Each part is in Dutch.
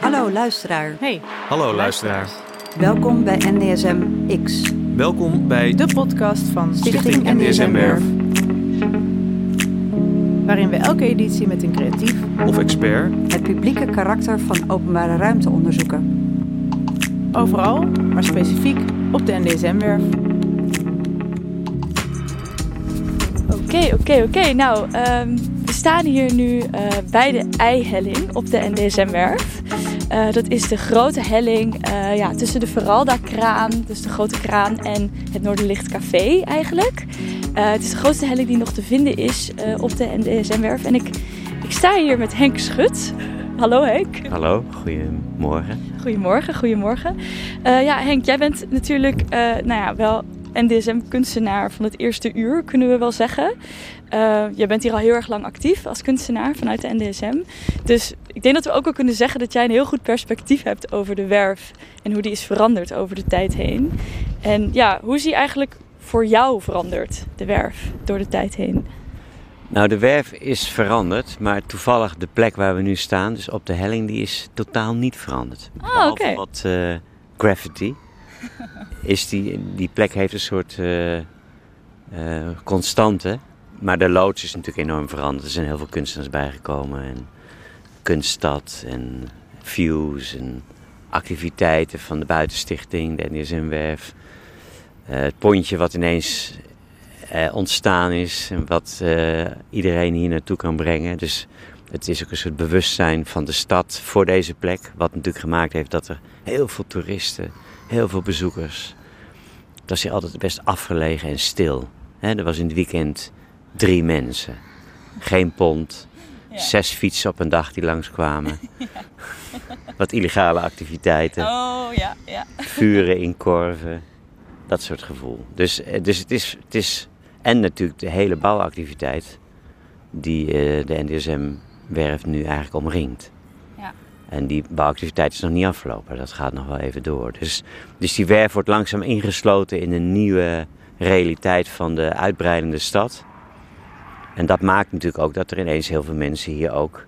Hallo luisteraar. Hey, Hallo luisteraar. Welkom bij NDSM X, Welkom bij de podcast van Stichting NDSM Werf. Waarin we elke editie met een creatief of expert het publieke karakter van openbare ruimte onderzoeken. overal, maar specifiek op de NDSM-werf. Oké, oké, oké. Nou, ehm, we staan hier nu eh, bij de Eihelling op de NDSM-werf. Eh, dat is de grote helling eh, ja, tussen de Veralda-kraan, dus de grote kraan, en het Noorderlicht Café eigenlijk. Het is de grootste helling die nog te vinden is op de NDSM-werf. En ik, ik sta hier met Henk Schut. Hallo Henk. Hallo, goedemorgen. Goedemorgen, goedemorgen. Ja, Henk, jij bent natuurlijk nou ja, wel NDSM-kunstenaar van het eerste uur, kunnen we wel zeggen. Eh, jij bent hier al heel erg lang actief als kunstenaar vanuit de NDSM. Dus ik denk dat we ook wel kunnen zeggen dat jij een heel goed perspectief hebt over de werf en hoe die is veranderd over de tijd heen. En ja, hoe is die eigenlijk voor jou veranderd, de werf, door de tijd heen? Nou, de werf is veranderd, maar toevallig de plek waar we nu staan, dus op de helling, die is totaal niet veranderd. Ah, oké. Behalve wat eh, graffiti. Is die, die plek heeft een soort eh, constante, maar de loods is natuurlijk enorm veranderd. Er zijn heel veel kunstenaars bijgekomen en kunststad en views en activiteiten van de buitenstichting, de NDSM-werf. Eh, het pontje wat ineens ontstaan is en wat iedereen hier naartoe kan brengen. Dus het is ook een soort bewustzijn van de stad voor deze plek. Wat natuurlijk gemaakt heeft dat er heel veel toeristen, heel veel bezoekers. Het was hier altijd best afgelegen en stil. Er was in het weekend drie mensen. Geen pont. Zes fietsen op een dag die langskwamen. Wat illegale activiteiten Oh ja, ja. vuren in korven. Dat soort gevoel. Dus, eh, dus het, is, het is. En natuurlijk de hele bouwactiviteit. die eh, de NDSM-werf nu eigenlijk omringt. En die bouwactiviteit is nog niet afgelopen. Dat gaat nog wel even door. Dus, dus die werf wordt langzaam ingesloten in een nieuwe realiteit van de uitbreidende stad. En dat maakt natuurlijk ook dat er ineens heel veel mensen hier ook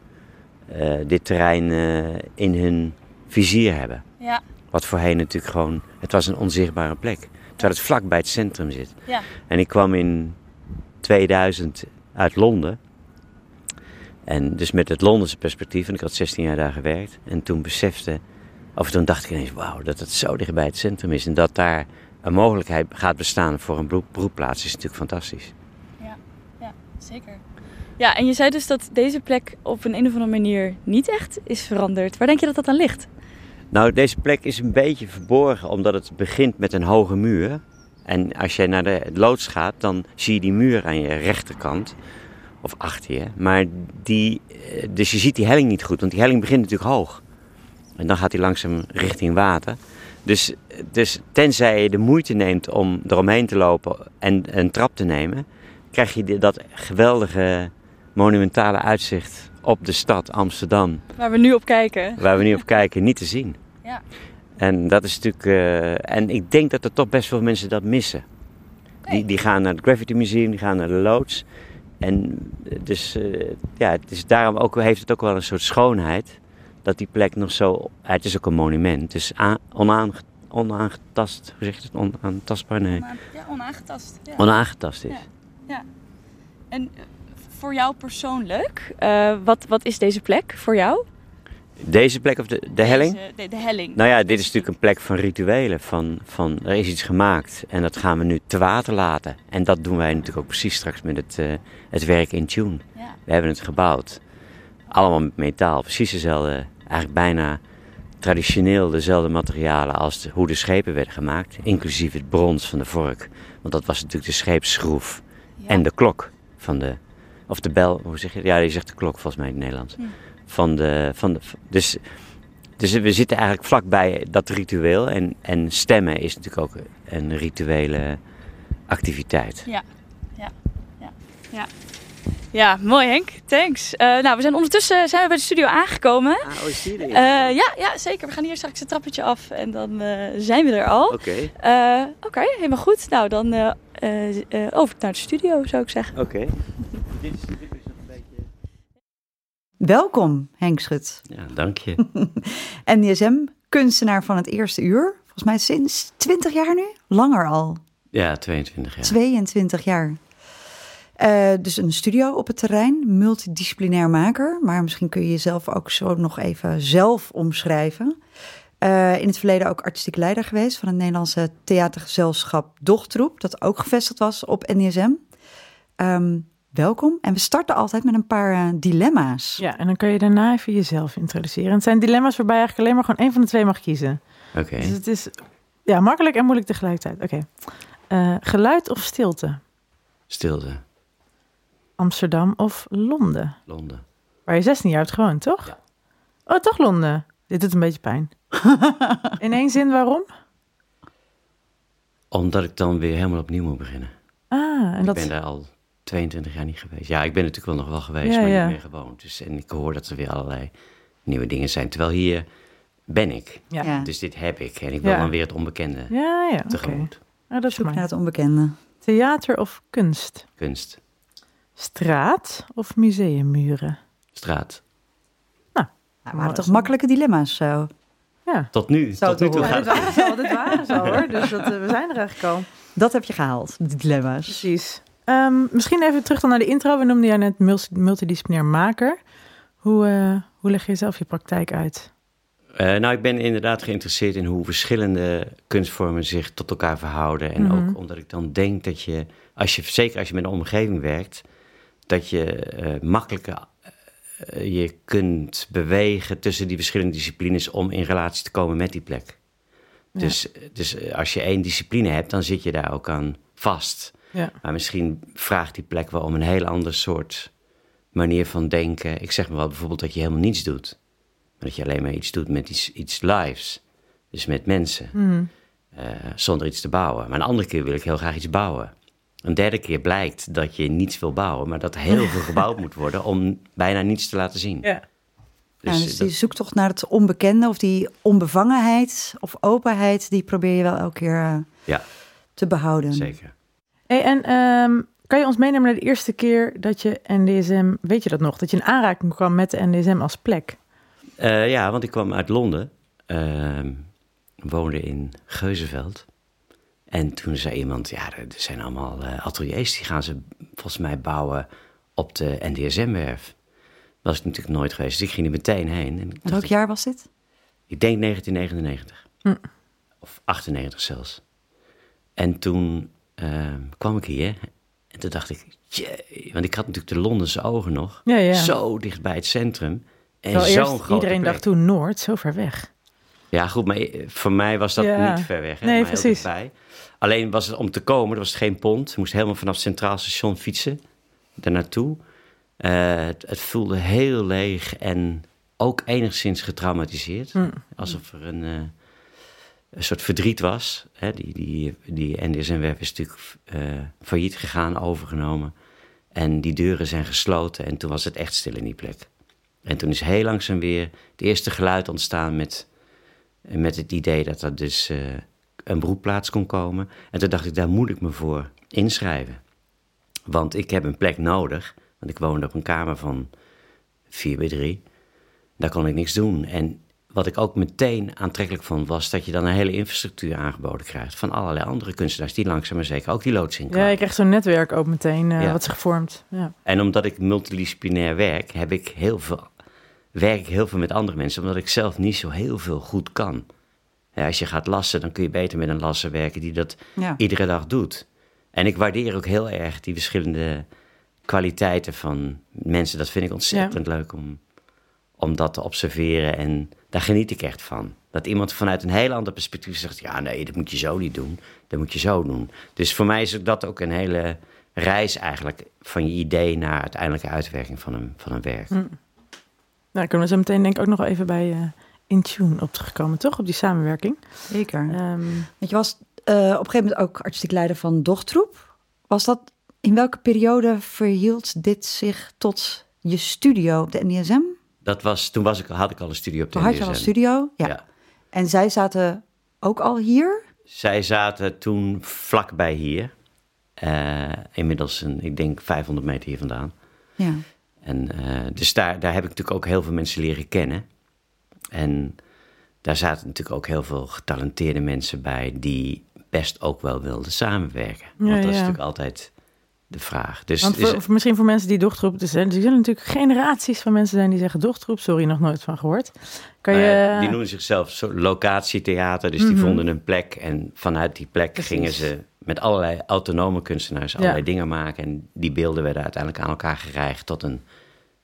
eh, dit terrein eh, in hun vizier hebben. Ja, Wat voorheen natuurlijk gewoon, het was een onzichtbare plek. Terwijl het vlak bij het centrum zit. ja. En ik kwam in 2000 uit Londen. En dus met het Londense perspectief, en ik had 16 jaar daar gewerkt. En toen besefte, of toen dacht ik ineens, wauw, dat het zo dicht bij het centrum is. En dat daar een mogelijkheid gaat bestaan voor een beroep- beroepplaats is natuurlijk fantastisch. Ja, ja, zeker. Ja, en je zei dus dat deze plek op een, een of andere manier niet echt is veranderd. Waar denk je dat dat aan ligt? Nou, deze plek is een beetje verborgen omdat het begint met een hoge muur. En als je naar de loods gaat, dan zie je die muur aan je rechterkant. Of achter je. Maar die, eh, dus je ziet die helling niet goed, want die helling begint natuurlijk hoog. En dan gaat hij langzaam richting water. Dus, dus tenzij je de moeite neemt om eromheen te lopen en een trap te nemen, krijg je dat geweldige monumentale uitzicht op de stad Amsterdam Waar we nu op kijken. waar we nu op kijken, niet te zien. Ja. En dat is natuurlijk. eh, en ik denk dat er toch best veel mensen dat missen. Die, die gaan naar het Graffiti Museum, die gaan naar de loods. En eh, dus eh, ja, het is daarom ook, heeft het ook wel een soort schoonheid. Dat die plek nog zo. het is ook een monument. Dus onaange- onaangetast. Hoe zeg je het? Onaantastbaar? Nee. Ja, onaangetast. Ja. Onaangetast is. Ja. En eh, voor jou persoonlijk, wat, wat is deze plek voor jou? Deze plek of de, de helling? Deze- de, de helling. Nou ja, dit is natuurlijk een plek van rituelen. Van, van er is iets gemaakt en dat gaan we nu te water laten. En dat doen wij natuurlijk ook precies straks met het, eh, het werk in Tune. Ja. We hebben het gebouwd. Allemaal met metaal. Precies dezelfde, eigenlijk bijna traditioneel dezelfde materialen als de- hoe de schepen werden gemaakt. Inclusief het brons van de vork. Want dat was natuurlijk de scheepsschroef. Ja. En de klok van de... Of de bel, hoe zeg je Ja, je zegt de klok volgens mij in het Nederlands. Hm. Van de, van de, dus, dus we zitten eigenlijk vlakbij dat ritueel. En, en stemmen is natuurlijk ook een rituele activiteit. Ja, ja, ja, ja. Ja, mooi Henk. Thanks. Eh, nou, we zijn ondertussen zijn we bij de studio aangekomen. Ah, oh, zie je Eh, ja, ja, zeker. We gaan hier straks een trappetje af en dan eh, zijn we er al. Oké, Eh, Oké, helemaal goed. Nou, dan eh, eh, eh, over naar de studio zou ik zeggen. oké. dit is, dit is nog een beetje... Welkom, Henk Schut. Ja, dank je. NDSM, kunstenaar van het eerste uur. Volgens mij sinds 20 jaar nu? Langer al. Ja, 22 jaar. 22 jaar. Eh, dus een studio op het terrein, multidisciplinair maker. Maar misschien kun je jezelf ook zo nog even zelf omschrijven. Eh, in het verleden ook artistiek leider geweest van het Nederlandse theatergezelschap Dochtroep. Dat ook gevestigd was op NDSM. Ehm, welkom. En we starten altijd met een paar eh, dilemma's. Ja, en dan kun je daarna even jezelf introduceren. En het zijn dilemma's waarbij je eigenlijk alleen maar gewoon één van de twee mag kiezen. Oké. Dus het is ja, makkelijk en moeilijk tegelijkertijd. Oké. Eh, geluid of stilte? Stilte. Amsterdam of Londen? Londen. Waar je 16 jaar hebt gewoond, toch? Ja. Oh, toch Londen? Dit doet een beetje pijn. In één zin, waarom? Omdat ik dan weer helemaal opnieuw moet beginnen. Ah, en Ik dat... ben daar al 22 jaar niet geweest. Ja, ik ben natuurlijk wel nog wel geweest, Ja, maar ja. niet meer gewoond. Dus, en ik hoor dat er weer allerlei nieuwe dingen zijn. Terwijl hier ben ik. Ja. Ja. Dus dit heb ik. En ik wil Ja. dan weer het onbekende Ja, ja, oké. tegemoet. Ah, dat is Zoek naar het onbekende. Theater of kunst? Kunst. Straat of museummuren? Straat. Nou, waren toch makkelijke dilemma's zo. Ja. Tot nu. Zo tot nu toe gaat dit waren ze al, dit waren ze al hoor. Dus dat, eh, we zijn er eigenlijk al. Dat heb je gehaald, de dilemma's. Precies. Ehm, misschien even terug dan naar de intro. We noemden jou net mul- multidisciplinair maker. Hoe, eh, hoe leg je zelf je praktijk uit? Eh, nou, ik ben inderdaad geïnteresseerd in hoe verschillende kunstvormen zich tot elkaar verhouden. En Mhm. ook omdat ik dan denk dat je, als je, zeker als je met een omgeving werkt, dat je eh, makkelijker je kunt bewegen tussen die verschillende disciplines om in relatie te komen met die plek. Ja. Dus, dus als je één discipline hebt, dan zit je daar ook aan vast. Ja. Maar misschien vraagt die plek wel om een heel ander soort manier van denken. Ik zeg maar wel bijvoorbeeld dat je helemaal niets doet. Maar dat je alleen maar iets doet met iets, iets lives. Dus met mensen. Mhm. eh, zonder iets te bouwen. Maar een andere keer wil ik heel graag iets bouwen. Een derde keer blijkt dat je niets wil bouwen, maar dat heel veel gebouwd moet worden om bijna niets te laten zien. Ja. Ja, Dus, dus dat- die zoektocht naar het onbekende of die onbevangenheid of openheid, die probeer je wel elke keer eh, Ja. te behouden. zeker. Hey, en ehm, kan je ons meenemen naar de eerste keer dat je NDSM, weet je dat nog, dat je in aanraking kwam met de NDSM als plek? Eh, ja, want ik kwam uit Londen, ehm, woonde in Geuzenveld. En toen zei iemand, ja, er zijn allemaal eh, ateliers, die gaan ze volgens mij bouwen op de NDSM-werf. Was ik natuurlijk nooit geweest, dus ik ging er meteen heen. En ik, welk jaar was dit? ik denk 1999. Hm. Of 98 zelfs. En toen ehm, kwam ik hier en toen dacht ik, jee, want ik had natuurlijk de Londense ogen nog. Ja, ja. Zo dicht bij het centrum. En zo'n eerst grote iedereen plek. dacht toen Noord, zo ver weg. Ja, goed, maar eh, voor mij was dat Ja. niet ver weg. Hè, Nee, maar precies. Alleen was het om te komen, er was geen pont. Je moest helemaal vanaf het Centraal Station fietsen, daar naartoe. Eh, het, het voelde heel leeg en ook enigszins getraumatiseerd. Hm. Alsof er een, eh, een soort verdriet was. Hè, die, die, die NDSM-werf is natuurlijk eh, failliet gegaan, overgenomen. En die deuren zijn gesloten en toen was het echt stil in die plek. En toen is heel langzaam weer het eerste geluid ontstaan met, met het idee dat er dus eh, een beroepplaats kon komen. En toen dacht ik, daar moet ik me voor inschrijven. Want ik heb een plek nodig, want ik woonde op een kamer van 4 bij 3. Daar kon ik niks doen. En wat ik ook meteen aantrekkelijk vond, was dat je dan een hele infrastructuur aangeboden krijgt van allerlei andere kunstenaars die langzaam maar zeker ook die loods in Ja, kwamen. je krijgt zo'n netwerk ook meteen eh, Ja. wat zich vormt. Ja. En omdat ik multidisciplinair werk, heb ik heel veel, werk ik heel veel met andere mensen, omdat ik zelf niet zo heel veel goed kan. Ja, als je gaat lassen, dan kun je beter met een lasser werken die dat Ja. iedere dag doet. En ik waardeer ook heel erg die verschillende kwaliteiten van mensen. Dat vind ik ontzettend leuk om, om dat te observeren. En daar geniet ik echt van. Dat iemand vanuit een heel ander perspectief zegt: ja, nee, dat moet je zo niet doen. Dat moet je zo doen. Dus voor mij is dat ook een hele reis eigenlijk van je idee naar uiteindelijke uitwerking van een, van een werk. Hm. Nou, ik kunnen we zo meteen denk ik ook nog even bij eh Intune op terugkomen, toch? Op die samenwerking. Zeker. Ehm, Want je was eh, op een gegeven moment ook artistiek leider van Dochtroep. Was dat, in welke periode verhield dit zich tot je studio op de NDSM? Dat was, toen was ik, had ik al een studie op de Toen had je al een studio? Ja. Ja. En zij zaten ook al hier? Zij zaten toen vlakbij hier. Eh, inmiddels, een, ik denk 500 meter hier vandaan. Ja. En eh, dus daar, daar heb ik natuurlijk ook heel veel mensen leren kennen. En daar zaten natuurlijk ook heel veel getalenteerde mensen bij die best ook wel wilden samenwerken. Want Ja, dat is natuurlijk altijd de vraag. Dus, Want voor, misschien voor mensen die dochtergroep... Dus, er zullen natuurlijk generaties van mensen zijn die zeggen dochtergroep. Sorry, nog nooit van gehoord. Kan nou je... die noemen zichzelf locatietheater, dus die Mhm. vonden een plek. En vanuit die plek Precies. gingen ze met allerlei autonome kunstenaars allerlei dingen maken. En die beelden werden uiteindelijk aan elkaar gereigd tot een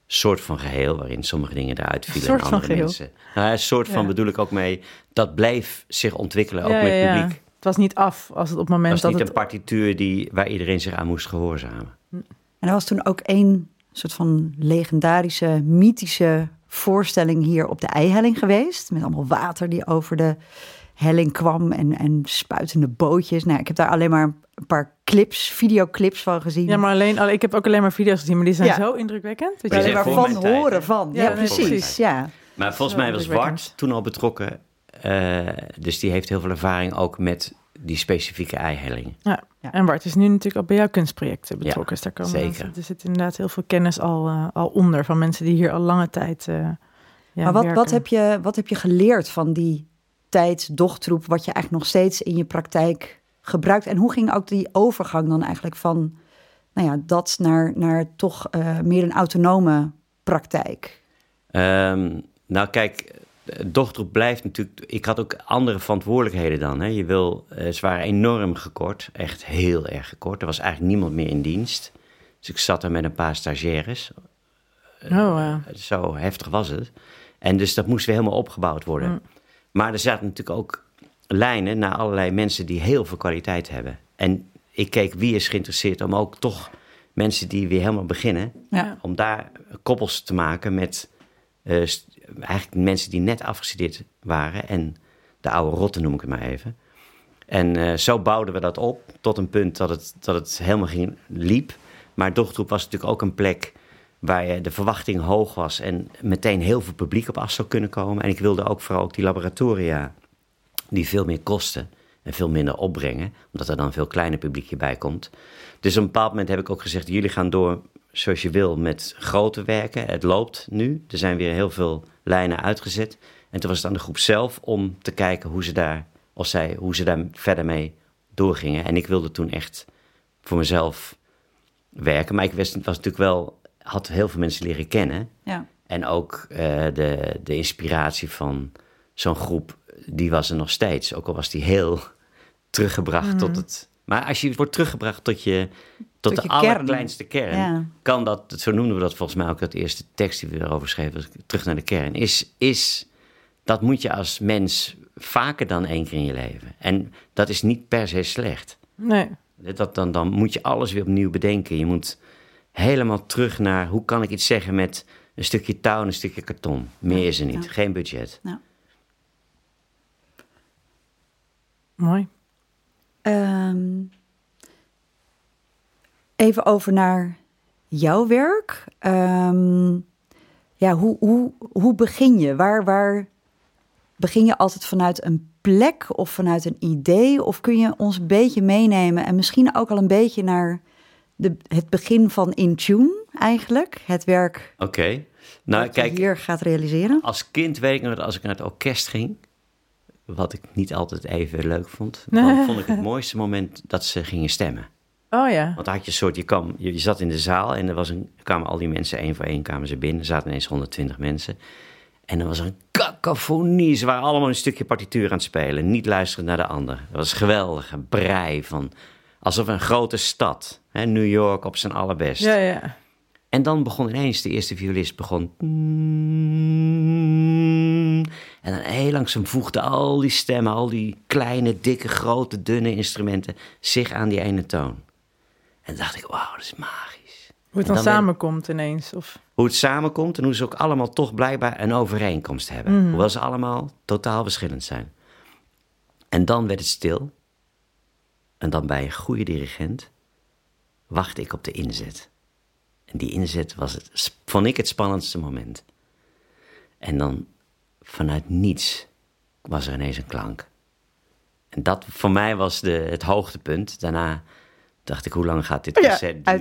soort van geheel, waarin sommige dingen eruit vielen soort en van andere geheel. mensen. Nou, een soort van bedoel ik ook mee. Dat bleef zich ontwikkelen, ook Ja, met publiek. Het was niet af als het op het moment Het was dat niet het... een partituur die, waar iedereen zich aan moest gehoorzamen. En er was toen ook één soort van legendarische, mythische voorstelling hier op de Eihelling geweest. Met allemaal water die over de helling kwam en, en spuitende bootjes. Nou, ik heb daar alleen maar een paar clips, videoclips van gezien. Ja, maar alleen, alle- ik heb ook alleen maar video's gezien, maar die zijn Ja. zo indrukwekkend. Dat je alleen maar van horen van. Ja, Ja, precies. Ja. Maar volgens Zo mij was. Wart toen al betrokken. Eh, dus die heeft heel veel ervaring ook met die specifieke eihellingen. En Bart is nu natuurlijk ook bij jouw kunstprojecten betrokken. Ja, dus daar komen zeker. Er zit inderdaad heel veel kennis al, eh, al onder van mensen die hier al lange tijd. eh ja, maar wat, werken. wat, heb je, wat heb je geleerd van die tijd dochtroep, wat je eigenlijk nog steeds in je praktijk gebruikt? En hoe ging ook die overgang dan eigenlijk van nou ja, dat naar, naar toch eh, meer een autonome praktijk? Ehm, nou kijk, dochtergroep blijft natuurlijk... Ik had ook andere verantwoordelijkheden dan. Hè. Je wil, eh, ze waren enorm gekort, echt heel erg gekort. Er was eigenlijk niemand meer in dienst. Dus ik zat er met een paar stagiaires. Oh, eh, Zo heftig was het. En dus dat moest weer helemaal opgebouwd worden. Mm. Maar er zaten natuurlijk ook lijnen naar allerlei mensen die heel veel kwaliteit hebben. En ik keek wie is geïnteresseerd om ook toch mensen die weer helemaal beginnen, Ja. om daar koppels te maken met eh, eigenlijk mensen die net afgestudeerd waren. En de oude rotten noem ik het maar even. En eh, zo bouwden we dat op tot een punt dat het, dat het helemaal ging, liep. Maar Dochtroep was natuurlijk ook een plek waar de verwachting hoog was en meteen heel veel publiek op af zou kunnen komen. En ik wilde ook vooral ook die laboratoria, die veel meer kosten en veel minder opbrengen, omdat er dan veel kleiner publiekje bij komt. Dus op een bepaald moment heb ik ook gezegd, jullie gaan door zoals je wil met grote werken. Het loopt nu, er zijn weer heel veel lijnen uitgezet. En toen was het aan de groep zelf om te kijken hoe ze daar, of zij, hoe ze daar verder mee doorgingen. En ik wilde toen echt voor mezelf werken. Maar ik was, was natuurlijk wel, had heel veel mensen leren kennen. Ja. En ook eh, de, de inspiratie van zo'n groep, die was er nog steeds. Ook al was die heel teruggebracht tot het... Maar als je wordt teruggebracht tot, je, tot, Tot de je allerkleinste kern... Ja. kan dat, zo noemden we dat volgens mij ook, dat eerste tekst die we erover schreven, terug naar de kern, is, is dat moet je als mens vaker dan één keer in je leven. En dat is niet per se slecht. nee. Dat, dan, dan moet je alles weer opnieuw bedenken. Je moet helemaal terug naar hoe kan ik iets zeggen met een stukje touw en een stukje karton. Meer is er niet. Ja. Geen budget. Mooi. Ehm, even over naar jouw werk. Ehm, ja, hoe, hoe, hoe begin je? Waar, waar begin je altijd vanuit een plek of vanuit een idee? Of kun je ons een beetje meenemen en misschien ook al een beetje naar de, het begin van Intune eigenlijk? Het werk Oké. Nou, dat je kijk, hier gaat realiseren? als kind weet ik nog dat als ik naar het orkest ging, wat ik niet altijd even leuk vond, dan vond ik het mooiste moment dat ze gingen stemmen. Oh ja. Want had je een soort, je, kwam, je, je zat in de zaal en er was een, kwamen al die mensen één voor één kwamen ze binnen. Er zaten ineens 120 mensen. En er was een cacophonie. Ze waren allemaal een stukje partituur aan het spelen. Niet luisteren naar de ander. Dat was geweldig. Een brei van... Alsof een grote stad. Hè, New York op zijn allerbest. Ja, ja. En dan begon ineens, de eerste violist begon... En dan heel langzaam voegden al die stemmen, al die kleine, dikke, grote, dunne instrumenten... zich aan die ene toon. En dacht ik, wauw, dat is magisch. Hoe het dan, dan samenkomt ineens. Of... Hoe het samenkomt en hoe ze ook allemaal toch blijkbaar een overeenkomst hebben. Hoewel ze allemaal totaal verschillend zijn. En dan werd het stil. En dan bij een goede dirigent wachtte ik op de inzet. En die inzet was het, vond ik het spannendste moment. En dan vanuit niets was er ineens een klank. En dat voor mij was de, het hoogtepunt. Daarna dacht ik, hoe lang gaat dit Ja, concert duren?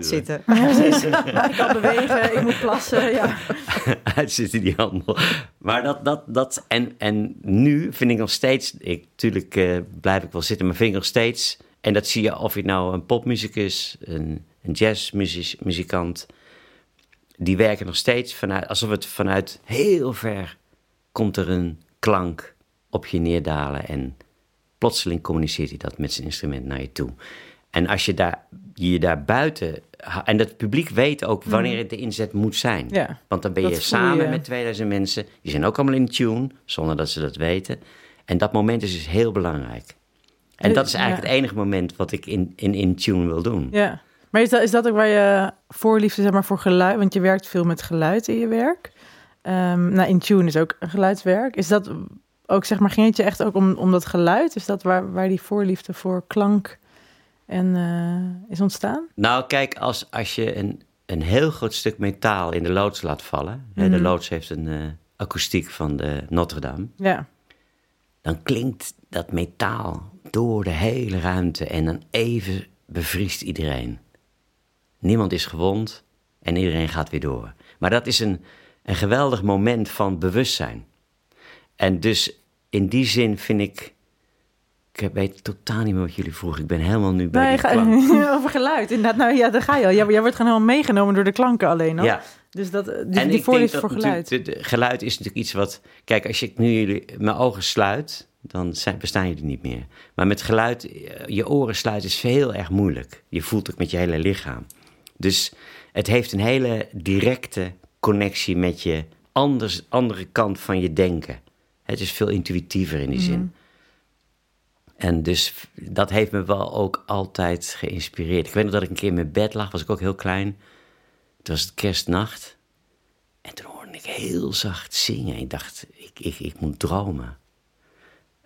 uitzitten. ik kan bewegen, ik moet plassen. Ja. uitzitten die handel. Maar dat, dat, dat en, en nu vind ik nog steeds, ik, tuurlijk eh, blijf ik wel zitten, maar vind ik nog steeds, en dat zie je of je nou een popmuzikus, een, een jazzmuzikant, die werken nog steeds vanuit, alsof het vanuit heel ver komt er een klank op je neerdalen en plotseling communiceert hij dat met zijn instrument naar je toe. En als je daar, je daar buiten, en dat publiek weet ook wanneer het de inzet moet zijn. Ja, Want dan ben je samen je. met 2000 mensen. Die zijn ook allemaal in tune, zonder dat ze dat weten. En dat moment is dus heel belangrijk. En dat is eigenlijk ja. het enige moment wat ik in, in, in tune wil doen. ja. Maar is dat, is dat ook waar je voorliefde zeg maar, voor geluid... Want je werkt veel met geluid in je werk. Ehm nou, in tune is ook een geluidswerk. Is dat ook, zeg maar, ging het je echt ook om, om dat geluid? Is dat waar, waar die voorliefde voor klank en, eh, is ontstaan? Nou, kijk, als, als je een, een heel groot stuk metaal in de loods laat vallen. hè, de Mhm. loods heeft een eh, akoestiek van de Notre Dame. Ja, dan klinkt dat metaal door de hele ruimte en dan even bevriest iedereen. Niemand is gewond en iedereen gaat weer door. Maar dat is een, een geweldig moment van bewustzijn. En dus in die zin vind ik. Ik weet totaal niet meer wat jullie vroegen. Ik ben helemaal nu bij nee, die ga- over geluid. Inderdaad, nou ja, daar ga je al. Jij, jij wordt gewoon helemaal meegenomen door de klanken alleen al. Ja, Dus, dat, dus en die dat voor geluid. natuurlijk- de- de- geluid is natuurlijk iets wat... Kijk, als ik nu jullie, mijn ogen sluit, dan zijn, bestaan jullie niet meer. Maar met geluid, eh, je oren sluiten is heel erg moeilijk. Je voelt het met je hele lichaam. Dus het heeft een hele directe connectie met je anders, andere kant van je denken. Het is veel intuïtiever in die zin. En dus dat heeft me wel ook altijd geïnspireerd. Ik weet nog dat ik een keer in mijn bed lag, was ik ook heel klein. Het was het kerstnacht. En toen hoorde ik heel zacht zingen. Ik dacht, ik, ik, ik moet dromen.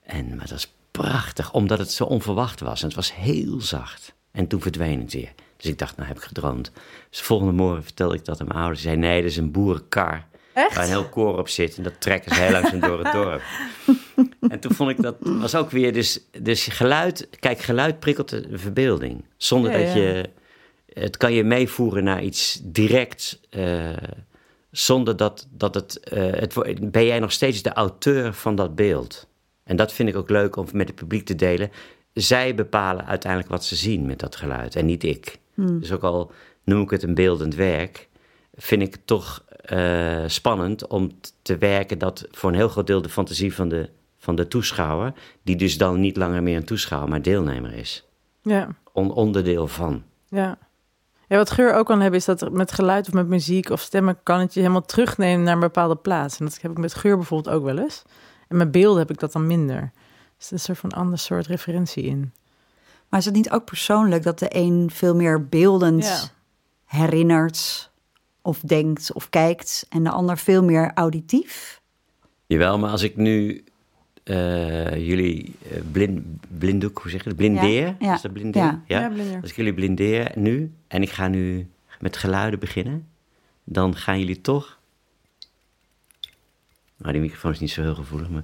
En, maar het was prachtig, omdat het zo onverwacht was. En het was heel zacht. En toen verdween het weer. Dus ik dacht, nou heb ik gedroomd. Dus de volgende morgen vertelde ik dat aan mijn ouders. Ze zeiden, nee, dat is een boerenkar. Echt? Waar een heel koor op zit. En dat trekken ze heel langzaam door het dorp. En toen vond ik dat was ook weer dus, dus geluid. Kijk, geluid prikkelt de verbeelding. Zonder Ja, dat ja. je. Het kan je meevoeren naar iets directs. eh, zonder dat, dat het, eh, het. Ben jij nog steeds de auteur van dat beeld? En dat vind ik ook leuk om met het publiek te delen. Zij bepalen uiteindelijk wat ze zien met dat geluid en niet ik. Dus ook al noem ik het een beeldend werk, vind ik het toch eh, spannend om te werken dat voor een heel groot deel de fantasie van de, van de toeschouwer, die dus dan niet langer meer een toeschouwer, maar deelnemer is. Ja, On- onderdeel van. ja. Ja, wat geur ook kan hebben, is dat met geluid of met muziek of stemmen kan het je helemaal terugnemen naar een bepaalde plaats. En dat heb ik met geur bijvoorbeeld ook wel eens. En met beelden heb ik dat dan minder. Dus er is een soort van ander soort referentie in. Maar is het niet ook persoonlijk dat de een veel meer beeldend Ja. herinnert of denkt of kijkt en de ander veel meer auditief? Jawel, maar als ik nu eh, jullie eh, blind, blinddoek, hoe zeg je dat? Blindeer? Ja, Is dat blindeer? ja. Ja, blinder. Als ik jullie blindeer nu en ik ga nu met geluiden beginnen, dan gaan jullie toch. Nou, die microfoon is niet zo heel gevoelig, maar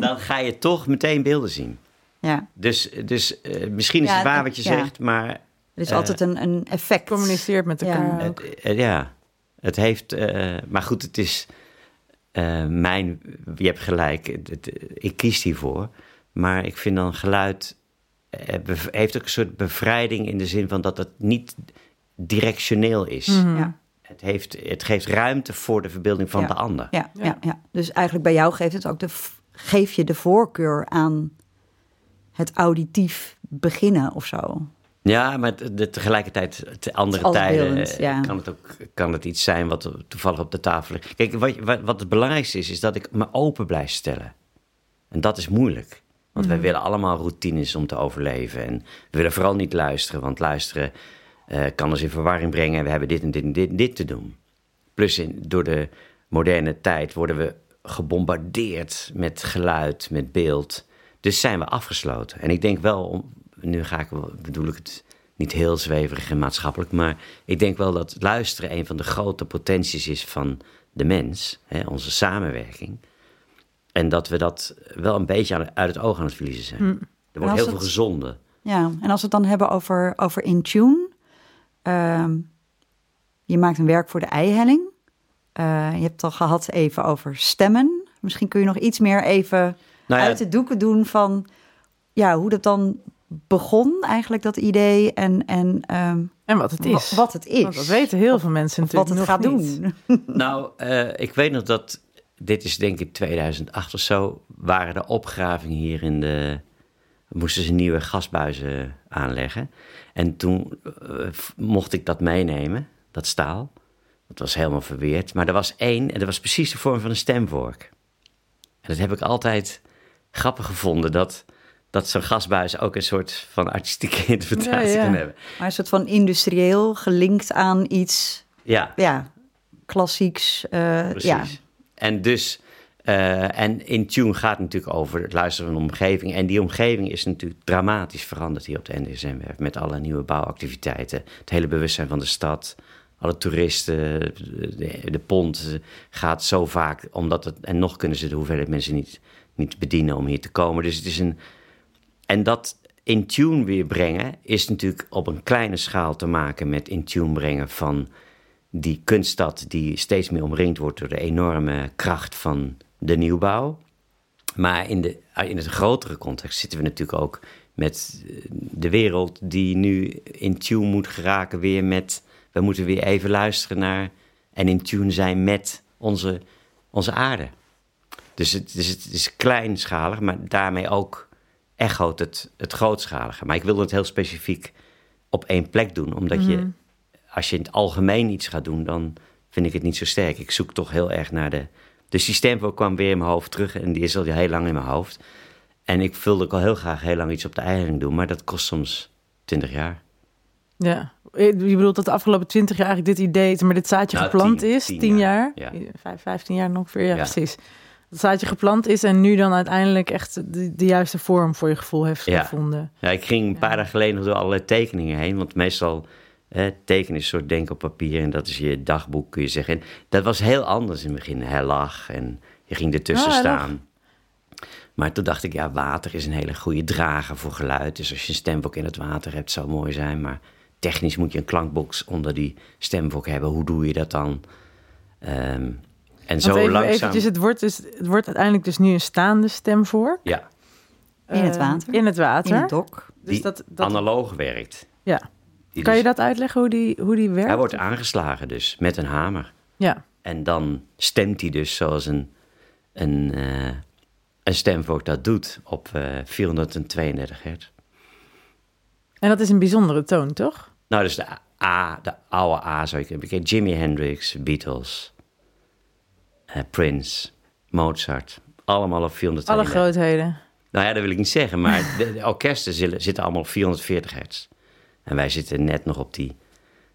dan ga je toch meteen beelden zien. Ja, Dus, dus eh, misschien is Ja, het waar het- wat je ja. zegt, maar er is Eh, altijd een, een effect. Communiceert met Ja. elkaar ook. het, eh, ja, het heeft. eh, maar goed, het is eh, mijn. Je hebt gelijk, het- het- ik kies hiervoor. Maar ik vind dan geluid. bev- heeft ook een soort bevrijding in de zin van dat het niet directioneel is. Mhm. Ja, Het, heeft, het geeft ruimte voor de verbeelding van Ja. de ander. ja, ja. Ja. Ja, Dus eigenlijk bij jou geeft het ook de, v- geef je de voorkeur aan het auditief beginnen of zo. Ja, maar tegelijkertijd, te andere tijden, beeldend, eh, ja. kan, het ook, kan het iets zijn wat toevallig op de tafel ligt. Kijk, wat, wat, wat het belangrijkste is, is dat ik me open blijf stellen. En dat is moeilijk. Want wij willen allemaal routines om te overleven. En we willen vooral niet luisteren, want luisteren eh, kan ons in verwarring brengen. En we hebben dit en dit en dit, en dit te doen. Plus in, door de moderne tijd worden we gebombardeerd met geluid, met beeld. Dus zijn we afgesloten. En ik denk wel, om, nu ga ik, bedoel ik het niet heel zweverig en maatschappelijk, maar ik denk wel dat luisteren een van de grote potenties is van de mens, hè, onze samenwerking. En dat we dat wel een beetje uit het oog aan het verliezen zijn. Er wordt heel veel gezonden. Ja, en als we het dan hebben over, over Intune. ehm je maakt een werk voor de eihelling. Eh, je hebt het al gehad even over stemmen. Misschien kun je nog iets meer even Nou ja, uit de doeken doen van ja, hoe dat dan begon, eigenlijk dat idee. En, en ehm, En wat het is. wa- wat het is. Want dat weten heel veel mensen Of natuurlijk wat het nog gaat niet. doen. Nou, eh, ik weet nog dat, dit is denk ik 2008 of zo, waren er opgravingen hier in de, moesten ze nieuwe gasbuizen aanleggen. En toen eh, mocht ik dat meenemen, dat staal. Dat was helemaal verweerd. Maar er was één, en dat was precies de vorm van een stemvork. En dat heb ik altijd grappig gevonden, dat, dat zo'n gasbuis ook een soort van artistieke interpretatie Ja, ja. kan hebben. Maar een soort van industrieel gelinkt aan iets, Ja, ja, klassieks. eh, Precies. ja. En dus, eh, en in Tune gaat natuurlijk over het luisteren van de omgeving. En die omgeving is natuurlijk dramatisch veranderd hier op de NDSM-werf. Met alle nieuwe bouwactiviteiten. Het hele bewustzijn van de stad. Alle toeristen, de, de pont gaat zo vaak, omdat het, en nog kunnen ze de hoeveelheid mensen niet, niet bedienen om hier te komen. Dus het is een, en dat in tune weer brengen is natuurlijk op een kleine schaal te maken met in tune brengen van die kunststad die steeds meer omringd wordt door de enorme kracht van de nieuwbouw. Maar in, de, in het grotere context zitten we natuurlijk ook met eh, de wereld die nu in tune moet geraken weer met... We moeten weer even luisteren naar en in tune zijn met onze, onze aarde. Dus het, dus het is kleinschalig, maar daarmee ook echoot het, het grootschalige. Maar ik wilde het heel specifiek op één plek doen, omdat je als je in het algemeen iets gaat doen, dan vind ik het niet zo sterk. Ik zoek toch heel erg naar de. De systeemvork kwam weer in mijn hoofd terug en die is al heel lang in mijn hoofd. En ik wilde ook al heel graag heel lang iets op de eiering doen, maar dat kost soms 20 jaar. Ja. Je bedoelt dat de afgelopen twintig jaar eigenlijk dit idee, maar dit zaadje Nou, geplant tien- is, tien tien jaar, jaar, ja. vijf, vijftien jaar ongeveer, ja, Ja. precies. Dat zaadje geplant is en nu dan uiteindelijk echt de, de juiste vorm voor je gevoel heeft Ja. gevonden. Ja, ik ging een paar dagen geleden nog door allerlei tekeningen heen, want meestal eh, tekenen is een soort denken op papier en dat is je dagboek, kun je zeggen. En dat was heel anders in het begin. Hij lag en je ging ertussen Ja, staan. Maar toen dacht ik, ja, water is een hele goede drager voor geluid. Dus als je een stemvok in het water hebt, zou mooi zijn. Maar technisch moet je een klankbox onder die stemvok hebben. Hoe doe je dat dan? Ehm, en Want zo even, langzaam... eventjes, het wordt, dus, het wordt uiteindelijk dus nu een staande stemvork. Ja, In het Eh, water. In het water. In het dok. Dus die dat, dat, analoog werkt. ja. Die Kan je dus- dat uitleggen hoe die, hoe die werkt? Hij wordt aangeslagen dus, met een hamer. Ja. En dan stemt hij dus zoals een, een, eh, een stemvork dat doet op eh 432 hertz. En dat is een bijzondere toon, toch? Nou, dus de A, de oude A zou je kunnen bekijken. Jimi Hendrix, Beatles, eh, Prince, Mozart. Allemaal op 432. Alle grootheden. Nou ja, dat wil ik niet zeggen, maar de, de orkesten zitten, zitten allemaal op 440 hertz. En wij zitten net nog op die.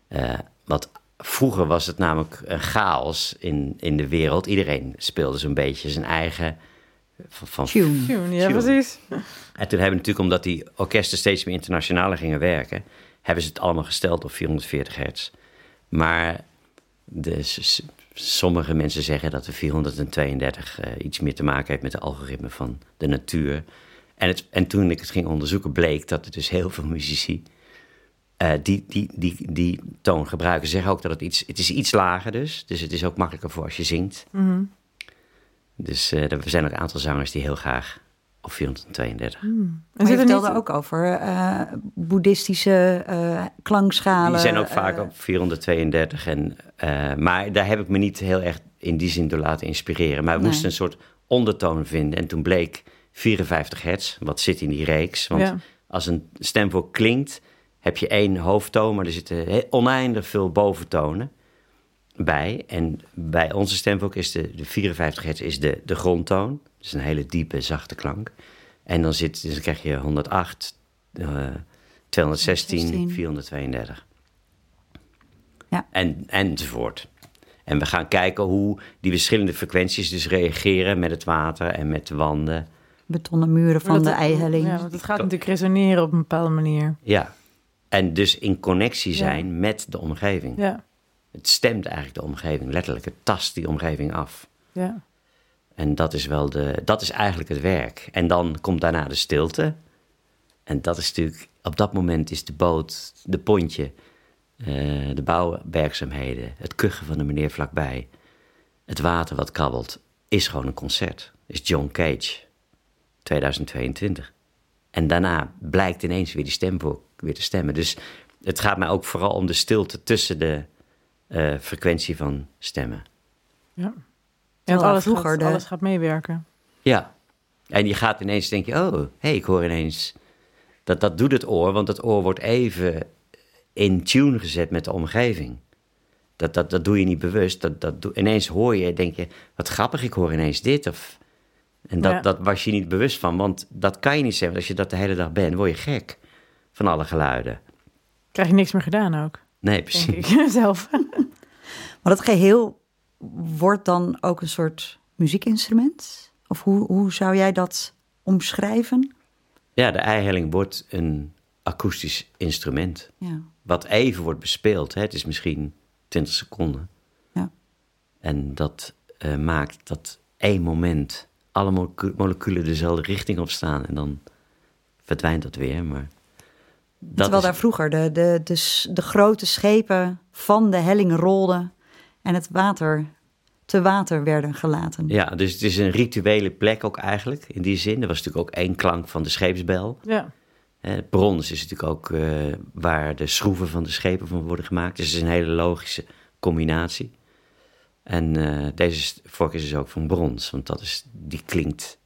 eh, wat vroeger was het namelijk een chaos in, in de wereld. Iedereen speelde zo'n beetje zijn eigen. Van, van- Tune. Tune, ja, Tune. precies. En toen hebben we natuurlijk, omdat die orkesten steeds meer internationaler gingen werken, hebben ze het allemaal gesteld op 440 hertz. Maar de, sommige mensen zeggen dat de 432 eh, iets meer te maken heeft met de algoritme van de natuur. En, het, en toen ik het ging onderzoeken, bleek dat er dus heel veel muzici eh, die, die, die, die toon gebruiken. Ze zeggen ook dat het iets, het is iets lager dus. Dus het is ook makkelijker voor als je zingt. Mhm. Dus eh, er zijn ook een aantal zangers die heel graag op 432. En Maar je zit er vertelde niet... ook over eh, boeddhistische eh, klankschalen. Die zijn ook vaak eh, op 432. En, eh, maar daar heb ik me niet heel erg in die zin door laten inspireren. Maar we Nee. moesten een soort ondertoon vinden. En toen bleek 54 hertz, wat zit in die reeks. Want Ja. als een stemvork klinkt, heb je één hoofdtoon... maar er zitten oneindig veel boventonen bij. En bij onze stemvork is de, de 54 hertz is de, de grondtoon. Dus een hele diepe, zachte klank. En dan, zit, dus dan krijg je 108, eh 216, 216. 432. Ja. En, enzovoort. En we gaan kijken hoe die verschillende frequenties dus reageren met het water en met de wanden. betonnen muren van Dat- de eihelling. Ja, want het gaat natuurlijk resoneren op een bepaalde manier. Ja. En dus in connectie zijn met de omgeving. Ja, Het stemt eigenlijk de omgeving, letterlijk. Het tast die omgeving af. ja. En dat is wel de, dat is eigenlijk het werk. En dan komt daarna de stilte. En dat is natuurlijk, op dat moment is de boot, de pontje, eh, de bouwwerkzaamheden, het kuchen van de meneer vlakbij, het water wat kabbelt, is gewoon een concert. Is John Cage, 2022. En daarna blijkt ineens weer die stem voor, weer te stemmen. Dus het gaat mij ook vooral om de stilte tussen de eh, frequentie van stemmen. Ja. Ja, want alles, vroeger gaat, de- alles gaat meewerken. Ja. En je gaat ineens denken, oh, hé, hey, ik hoor ineens... Dat, dat doet het oor, want het oor wordt even in tune gezet met de omgeving. Dat, dat, dat doe je niet bewust. Dat, dat doe, ineens hoor je, denk je, wat grappig, ik hoor ineens dit. Of, en dat, Ja. dat was je niet bewust van, want dat kan je niet zeggen. Als je dat de hele dag bent, word je gek van alle geluiden. Krijg je niks meer gedaan ook, Nee, denk precies. ik zelf. Maar dat geheel wordt dan ook een soort muziekinstrument? Of hoe, hoe zou jij dat omschrijven? Ja, de eihelling wordt een akoestisch instrument. Ja. wat even wordt bespeeld. Hè? Het is misschien 20 seconden. Ja. En dat eh, maakt dat één moment alle molecu- moleculen dezelfde richting op staan. En dan verdwijnt dat weer. Maar dat Terwijl is- daar vroeger de, de, de, de grote schepen van de helling rolden en het water te water werden gelaten. Ja, dus het is een rituele plek ook eigenlijk, in die zin. Er was natuurlijk ook één klank van de scheepsbel. Ja, Hè, brons is natuurlijk ook eh, waar de schroeven van de schepen van worden gemaakt. Dus het is een hele logische combinatie. En eh, deze vork is dus ook van brons, want dat is, die klinkt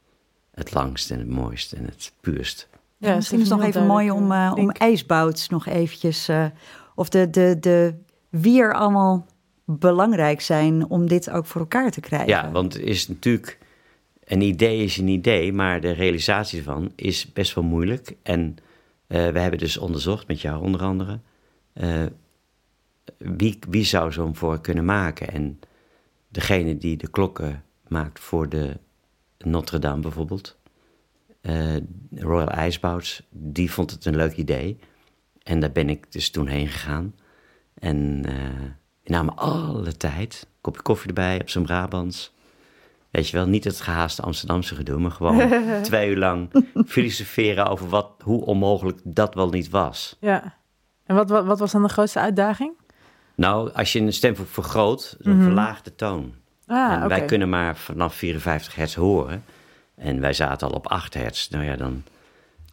het langst en het mooist en het puurst. Ja, ja misschien is het nog even mooi om, eh, om ijsbouts nog eventjes... eh, of de, de, de, wie er allemaal belangrijk zijn om dit ook voor elkaar te krijgen. Ja, want het is natuurlijk, een idee is een idee, maar de realisatie ervan is best wel moeilijk. En eh, we hebben dus onderzocht, met jou onder andere, eh, wie, wie zou zo'n vork kunnen maken. En degene die de klokken maakt voor de Notre Dame bijvoorbeeld, eh, Royal IJsbouts, die vond het een leuk idee. En daar ben ik dus toen heen gegaan. En die namen alle tijd, kopje koffie erbij op zijn Brabants. Weet je wel, niet het gehaaste Amsterdamse gedoe, maar gewoon twee uur lang filosoferen over wat, hoe onmogelijk dat wel niet was. Ja. En wat, wat, wat was dan de grootste uitdaging? Nou, als je een stem vergroot, dan Mhm. verlaagt de toon. Ah, en wij kunnen maar vanaf 54 hertz horen. En wij zaten al op 8 hertz. Nou ja, dan...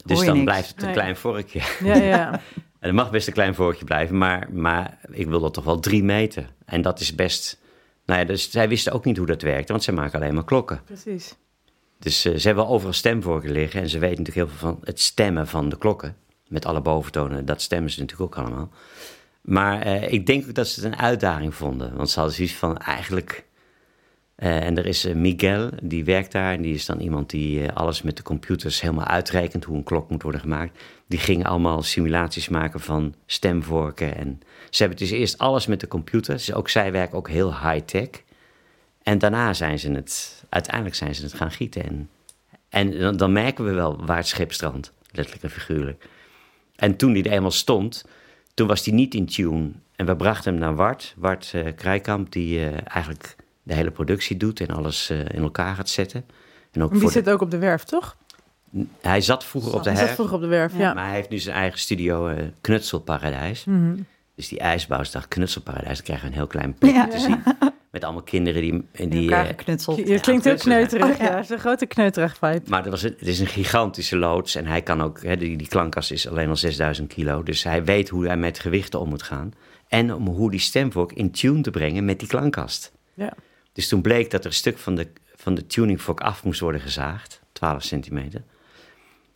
Dus dan niks. blijft het een Nee. klein vorkje. Ja, ja. En het mag best een klein vorkje blijven, maar, maar ik wil dat toch wel drie meter. En dat is best... Nou ja, dus zij wisten ook niet hoe dat werkte, want zij maken alleen maar klokken. precies. Dus eh, ze hebben wel overal stemvorken liggen en ze weten natuurlijk heel veel van het stemmen van de klokken. Met alle boventonen, dat stemmen ze natuurlijk ook allemaal. Maar eh, ik denk ook dat ze het een uitdaging vonden. Want ze hadden zoiets van eigenlijk... eh, en er is eh, Miguel, die werkt daar. En die is dan iemand die eh, alles met de computers helemaal uitrekent... hoe een klok moet worden gemaakt. Die gingen allemaal simulaties maken van stemvorken. En ze hebben dus eerst alles met de computer. Dus ook zij werken ook heel high-tech. En daarna zijn ze het... Uiteindelijk zijn ze het gaan gieten. En, en dan, merken we wel waar het schip strandt. Letterlijk en figuurlijk. En toen die er eenmaal stond, toen was hij niet in tune. En we brachten hem naar Wart, Wart eh Krijkamp, die eigenlijk de hele productie doet en alles eh, in elkaar gaat zetten. En ook Die voor de- zit ook op de werf, toch? hij zat vroeger op de Hij zat vroeger op de werf, Ja. ja. maar hij heeft nu zijn eigen studio eh, Knutselparadijs. Mhm. Dus die ijsbouwsdag Knutselparadijs, dan krijgen we een heel klein plekje Ja. te zien. Met allemaal kinderen die... In die elkaar eh, geknutseld. Je klinkt heel kneuterig. Oh, ja. ja, het is een grote kneuterig vibe. Maar het, was een, het is een gigantische loods en hij kan ook, hè, die, die klankkast is alleen al 6000 kilo. Dus hij weet hoe hij met gewichten om moet gaan. En om hoe die stemvork in tune te brengen met die klankkast. Ja. Dus toen bleek dat er een stuk van de, van de tuningvork af moest worden gezaagd, 12 centimeter.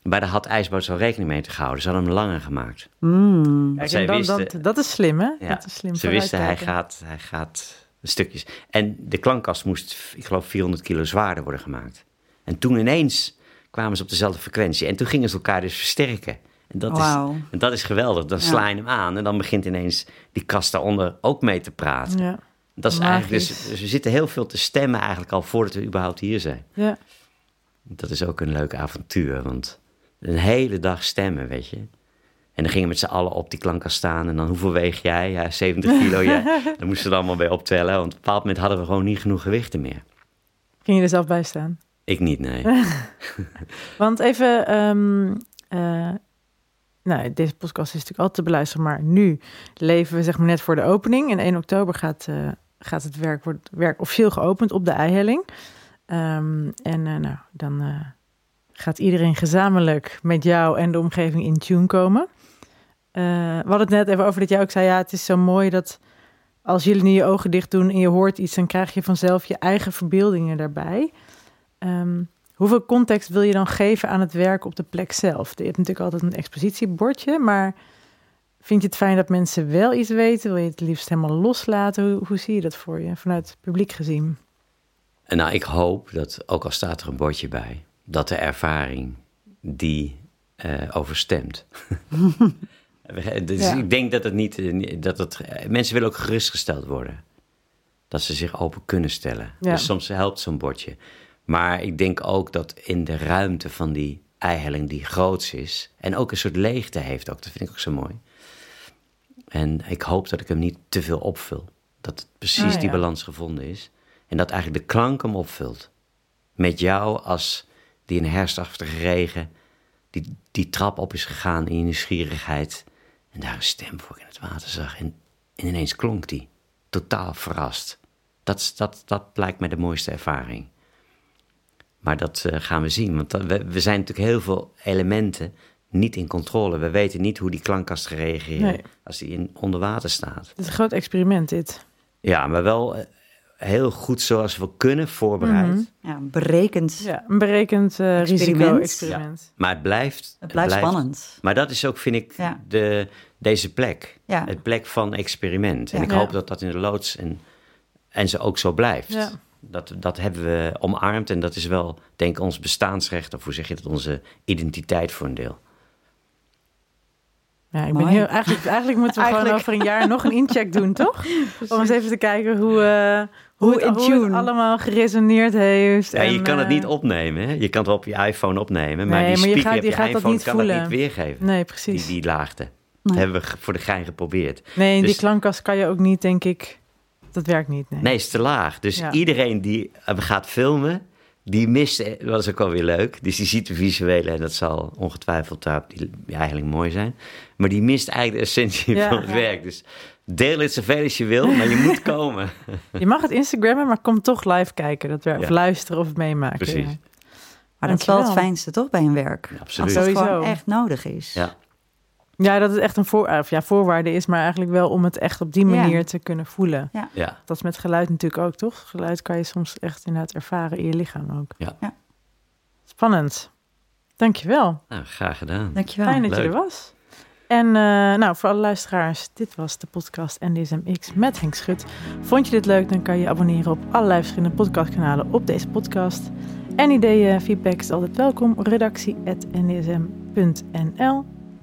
Maar daar had IJsbouts al rekening mee te gehouden. Ze hadden hem langer gemaakt. Mm. Kijk, zij en dan, wisten- dat, dat is slim, hè? Ja, dat is slim Ze wisten, hij gaat, hij gaat stukjes. En de klankkast moest, ik geloof, 400 kilo zwaarder worden gemaakt. En toen ineens kwamen ze op dezelfde frequentie. En toen gingen ze elkaar dus versterken. En dat, is, en dat is geweldig. Dan sla je hem aan en dan begint ineens die kast daaronder ook mee te praten. Ja, Dat is eigenlijk dus, dus we zitten heel veel te stemmen eigenlijk al voordat we überhaupt hier zijn. ja. Dat is ook een leuk avontuur, want een hele dag stemmen, weet je. En dan gingen we met z'n allen op die klankkast staan. En dan, hoeveel weeg jij? Ja, 70 kilo. ja. Dan moesten we er allemaal bij optellen. Want op een bepaald moment hadden we gewoon niet genoeg gewichten meer. Ging je er zelf bij staan? Ik niet, nee. Want even, ehm, eh, nou, deze podcast is natuurlijk altijd te beluisteren, maar nu leven we zeg maar net voor de opening. En 1 oktober gaat, eh, gaat het werk, wordt werk officieel geopend op de eihelling. Ehm, en eh, nou, dan eh, gaat iedereen gezamenlijk met jou en de omgeving in tune komen. Eh, we hadden het net even over dat jij ook zei, ja, het is zo mooi dat als jullie nu je ogen dicht doen en je hoort iets, dan krijg je vanzelf je eigen verbeeldingen daarbij. Ehm, hoeveel context wil je dan geven aan het werk op de plek zelf? Je hebt natuurlijk altijd een expositiebordje, maar vind je het fijn dat mensen wel iets weten? Wil je het liefst helemaal loslaten? Hoe, hoe zie je dat voor je vanuit het publiek gezien? En nou, ik hoop dat, ook al staat er een bordje bij, dat de ervaring die eh, overstemt. dus Ja. ik denk dat het niet, eh, dat het, eh, mensen willen ook gerustgesteld worden. Dat ze zich open kunnen stellen. Ja. Dus soms helpt zo'n bordje. Maar ik denk ook dat in de ruimte van die eihelling die groots is... en ook een soort leegte heeft ook, dat vind ik ook zo mooi. En ik hoop dat ik hem niet te veel opvul. Dat het precies Ah, die balans gevonden is. En dat eigenlijk de klank hem opvult. Met jou als die in herfstachtige regen die, die trap op is gegaan in je nieuwsgierigheid. En daar een stem voor in het water zag. En, en ineens klonk die. Totaal verrast. Dat, dat, dat lijkt mij de mooiste ervaring. Maar dat eh, gaan we zien. Want dat- we, we zijn natuurlijk heel veel elementen niet in controle. We weten niet hoe die klankkast gaat reageren Nee. als die in, onder water staat. Het is een groot experiment dit. Ja, maar wel eh, heel goed zoals we kunnen voorbereid. Mhm. Ja, berekend. Ja, een berekend eh, Experiment. risico-experiment. Maar het blijft... Het blijft spannend. Maar dat is ook, vind ik, Ja. de, deze plek. Ja. Het plek van experiment. En ik Ja. hoop dat dat in de loods en, en ze ook zo blijft. Ja. Dat, dat hebben we omarmd en dat is wel, denk ik, ons bestaansrecht. Of hoe zeg je dat, onze identiteit voor een deel. Ja, ik ben heel, eigenlijk, eigenlijk moeten we gewoon over een jaar nog een incheck doen, toch? Om eens even te kijken hoe, eh, hoe, Hoe het, in hoe het tune. allemaal geresoneerd heeft. Ja, je en, kan het eh, niet opnemen. Hè? Je kan het op je iPhone opnemen. Maar Nee, die maar je gaat- je je, dat niet kan voelen. dat niet weergeven. Nee, Die, precies. die laagte. Nee. Dat hebben we voor de gein geprobeerd. Nee, die Dus- klankkast kan je ook niet, denk ik. Dat werkt niet. Nee. Nee, is te laag. Dus Ja. iedereen die eh, gaat filmen, die mist, eh, dat is ook alweer leuk. Dus die ziet de visuele en dat zal ongetwijfeld daar die, die eigenlijk mooi zijn. Maar die mist eigenlijk de essentie Ja. van het werk. Dus deel het zoveel als je wil, maar je moet komen. Je mag het Instagrammen, maar kom toch live kijken. Dat. Of luisteren of meemaken. Precies. Ja. Maar dat is wel het fijnste toch bij een werk? absoluut. Als het Sowieso. gewoon echt nodig is. Ja. Ja, dat het echt een voor, of ja, voorwaarde is, maar eigenlijk wel om het echt op die Ja. manier te kunnen voelen. Ja. Dat is met geluid natuurlijk ook, toch? Geluid kan je soms echt inderdaad ervaren in je lichaam ook. Ja. Ja. Spannend. Dankjewel. Nou, graag gedaan. Dankjewel. Fijn dat je er was. En eh, nou, voor alle luisteraars, dit was de podcast NDSMX met Henk Schut. Vond je dit leuk, dan kan je je abonneren op allerlei verschillende podcastkanalen op deze podcast. En ideeën, feedback is altijd welkom. Redactie.ndsm.nl